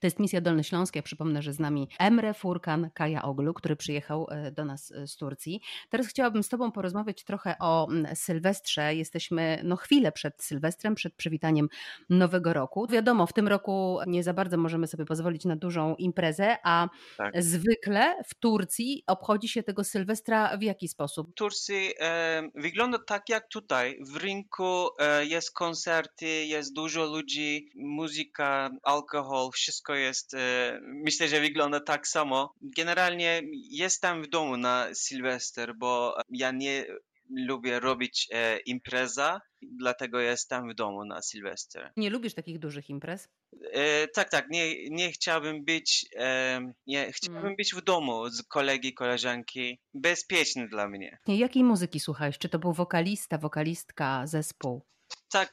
To jest misja Dolnośląska. Ja przypomnę, że z nami Emre Furkan Kaja Oglu, który przyjechał e, do nas e, z Turcji. Teraz chciałabym z Tobą porozmawiać trochę o Sylwestrze. Jesteśmy no, chwilę przed Sylwestrem, przed przywitaniem Nowego Roku. Wiadomo, w tym roku nie za bardzo możemy sobie pozwolić na dużą imprezę, a tak. zwykle w Turcji obchodzi się tego Sylwestra w jaki sposób? W Turcji e, wygląda tak jak tutaj. W rynku e, jest koncerty, jest dużo ludzi, muzyka, alkohol, wszystko jest, e, myślę, że wygląda tak samo. Generalnie jestem w domu na Sylwester, bo ja nie lubię robić e, impreza, dlatego jestem w domu na Sylwester. Nie lubisz takich dużych imprez? E, tak, tak. Nie, nie chciałbym być, e, nie, chciałbym hmm. być w domu z kolegi, koleżanki. Bezpieczny dla mnie. Jakiej muzyki słuchałeś? Czy to był wokalista, wokalistka, zespół? Tak,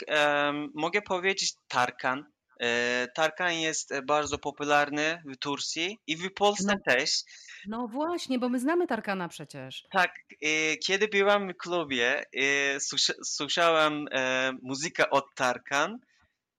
mogę powiedzieć Tarkan. E, Tarkan jest e, bardzo popularny w Turcji i w Polsce no, też. No właśnie, bo my znamy Tarkana przecież. Tak, e, kiedy byłam w klubie, słyszałam muzykę od Tarkan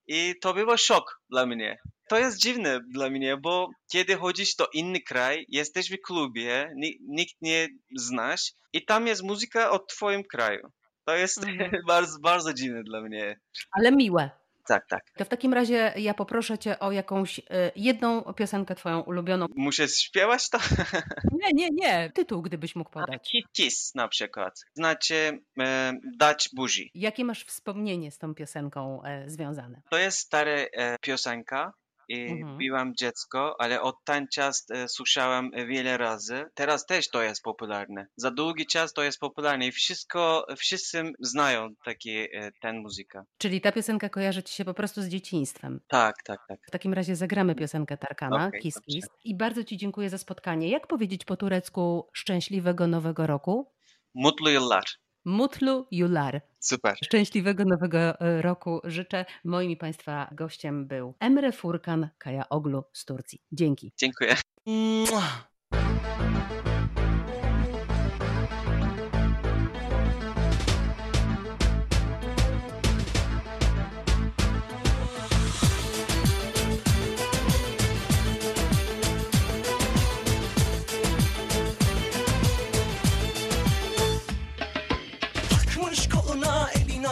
i to było szok dla mnie. To jest dziwne dla mnie, bo kiedy chodzisz do inny kraj, jesteś w klubie, nikt nie znasz i tam jest muzyka od twoim kraju. To jest mhm. bardzo, bardzo dziwne dla mnie. Ale miłe tak, tak. To w takim razie ja poproszę cię o jakąś y, jedną piosenkę twoją ulubioną. Muszę śpiewać to? Nie, nie, nie. Tytuł, gdybyś mógł podać. Kiss na przykład. Znaczy e, dać buzi. Jakie masz wspomnienie z tą piosenką e, związane? To jest stara e, piosenka mhm. byłam dziecko, ale od ten czas e, słyszałem wiele razy. Teraz też to jest popularne. Za długi czas to jest popularne i wszystko, wszyscy znają takie, e, ten muzyka. Czyli ta piosenka kojarzy ci się po prostu z dzieciństwem. Tak, tak, tak. W takim razie zagramy piosenkę Tarkana, okay, Kiss Kiss. I bardzo ci dziękuję za spotkanie. Jak powiedzieć po turecku szczęśliwego nowego roku? Mutlu yıllar. Mutlu Yular. Super. Szczęśliwego nowego e, roku życzę. Moim Państwa gościem był Emre Furkan Kaja Oglu z Turcji. Dzięki. Dziękuję.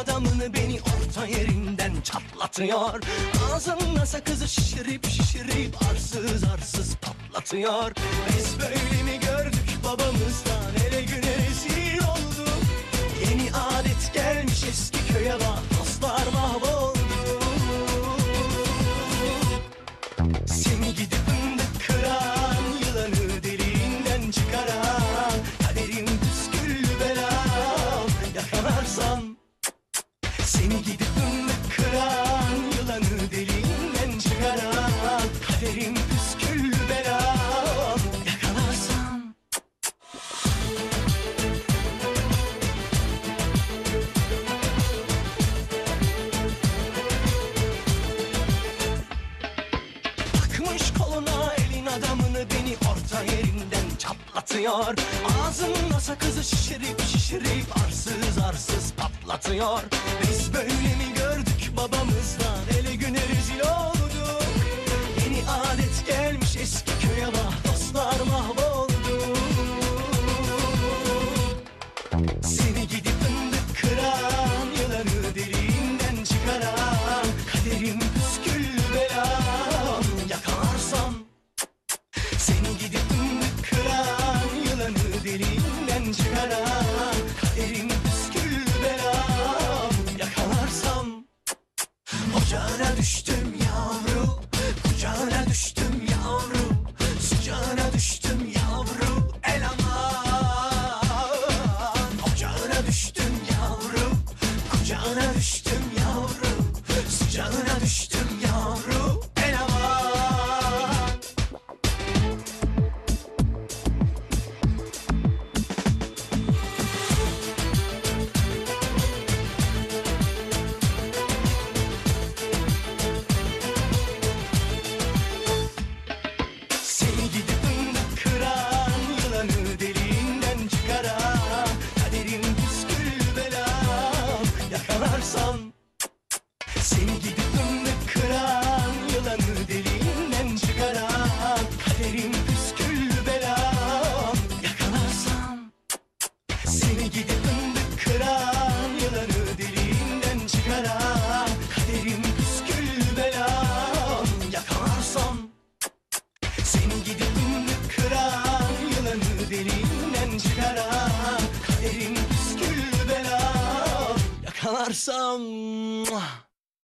Adamını beni orta yerinden çatlatıyor. Ağzımda sakızı şişirip şişirip arsız arsız patlatıyor. Biz böyle mi gördük babamızdan? Ele güne rezil olduk. Yeni adet gelmiş çatlatıyor Ağzımda sakızı şişirip şişirip Arsız arsız patlatıyor. Biz böyle mi gördük babamızdan? Ele güne rezil olduk çıkaran varsa. Mua.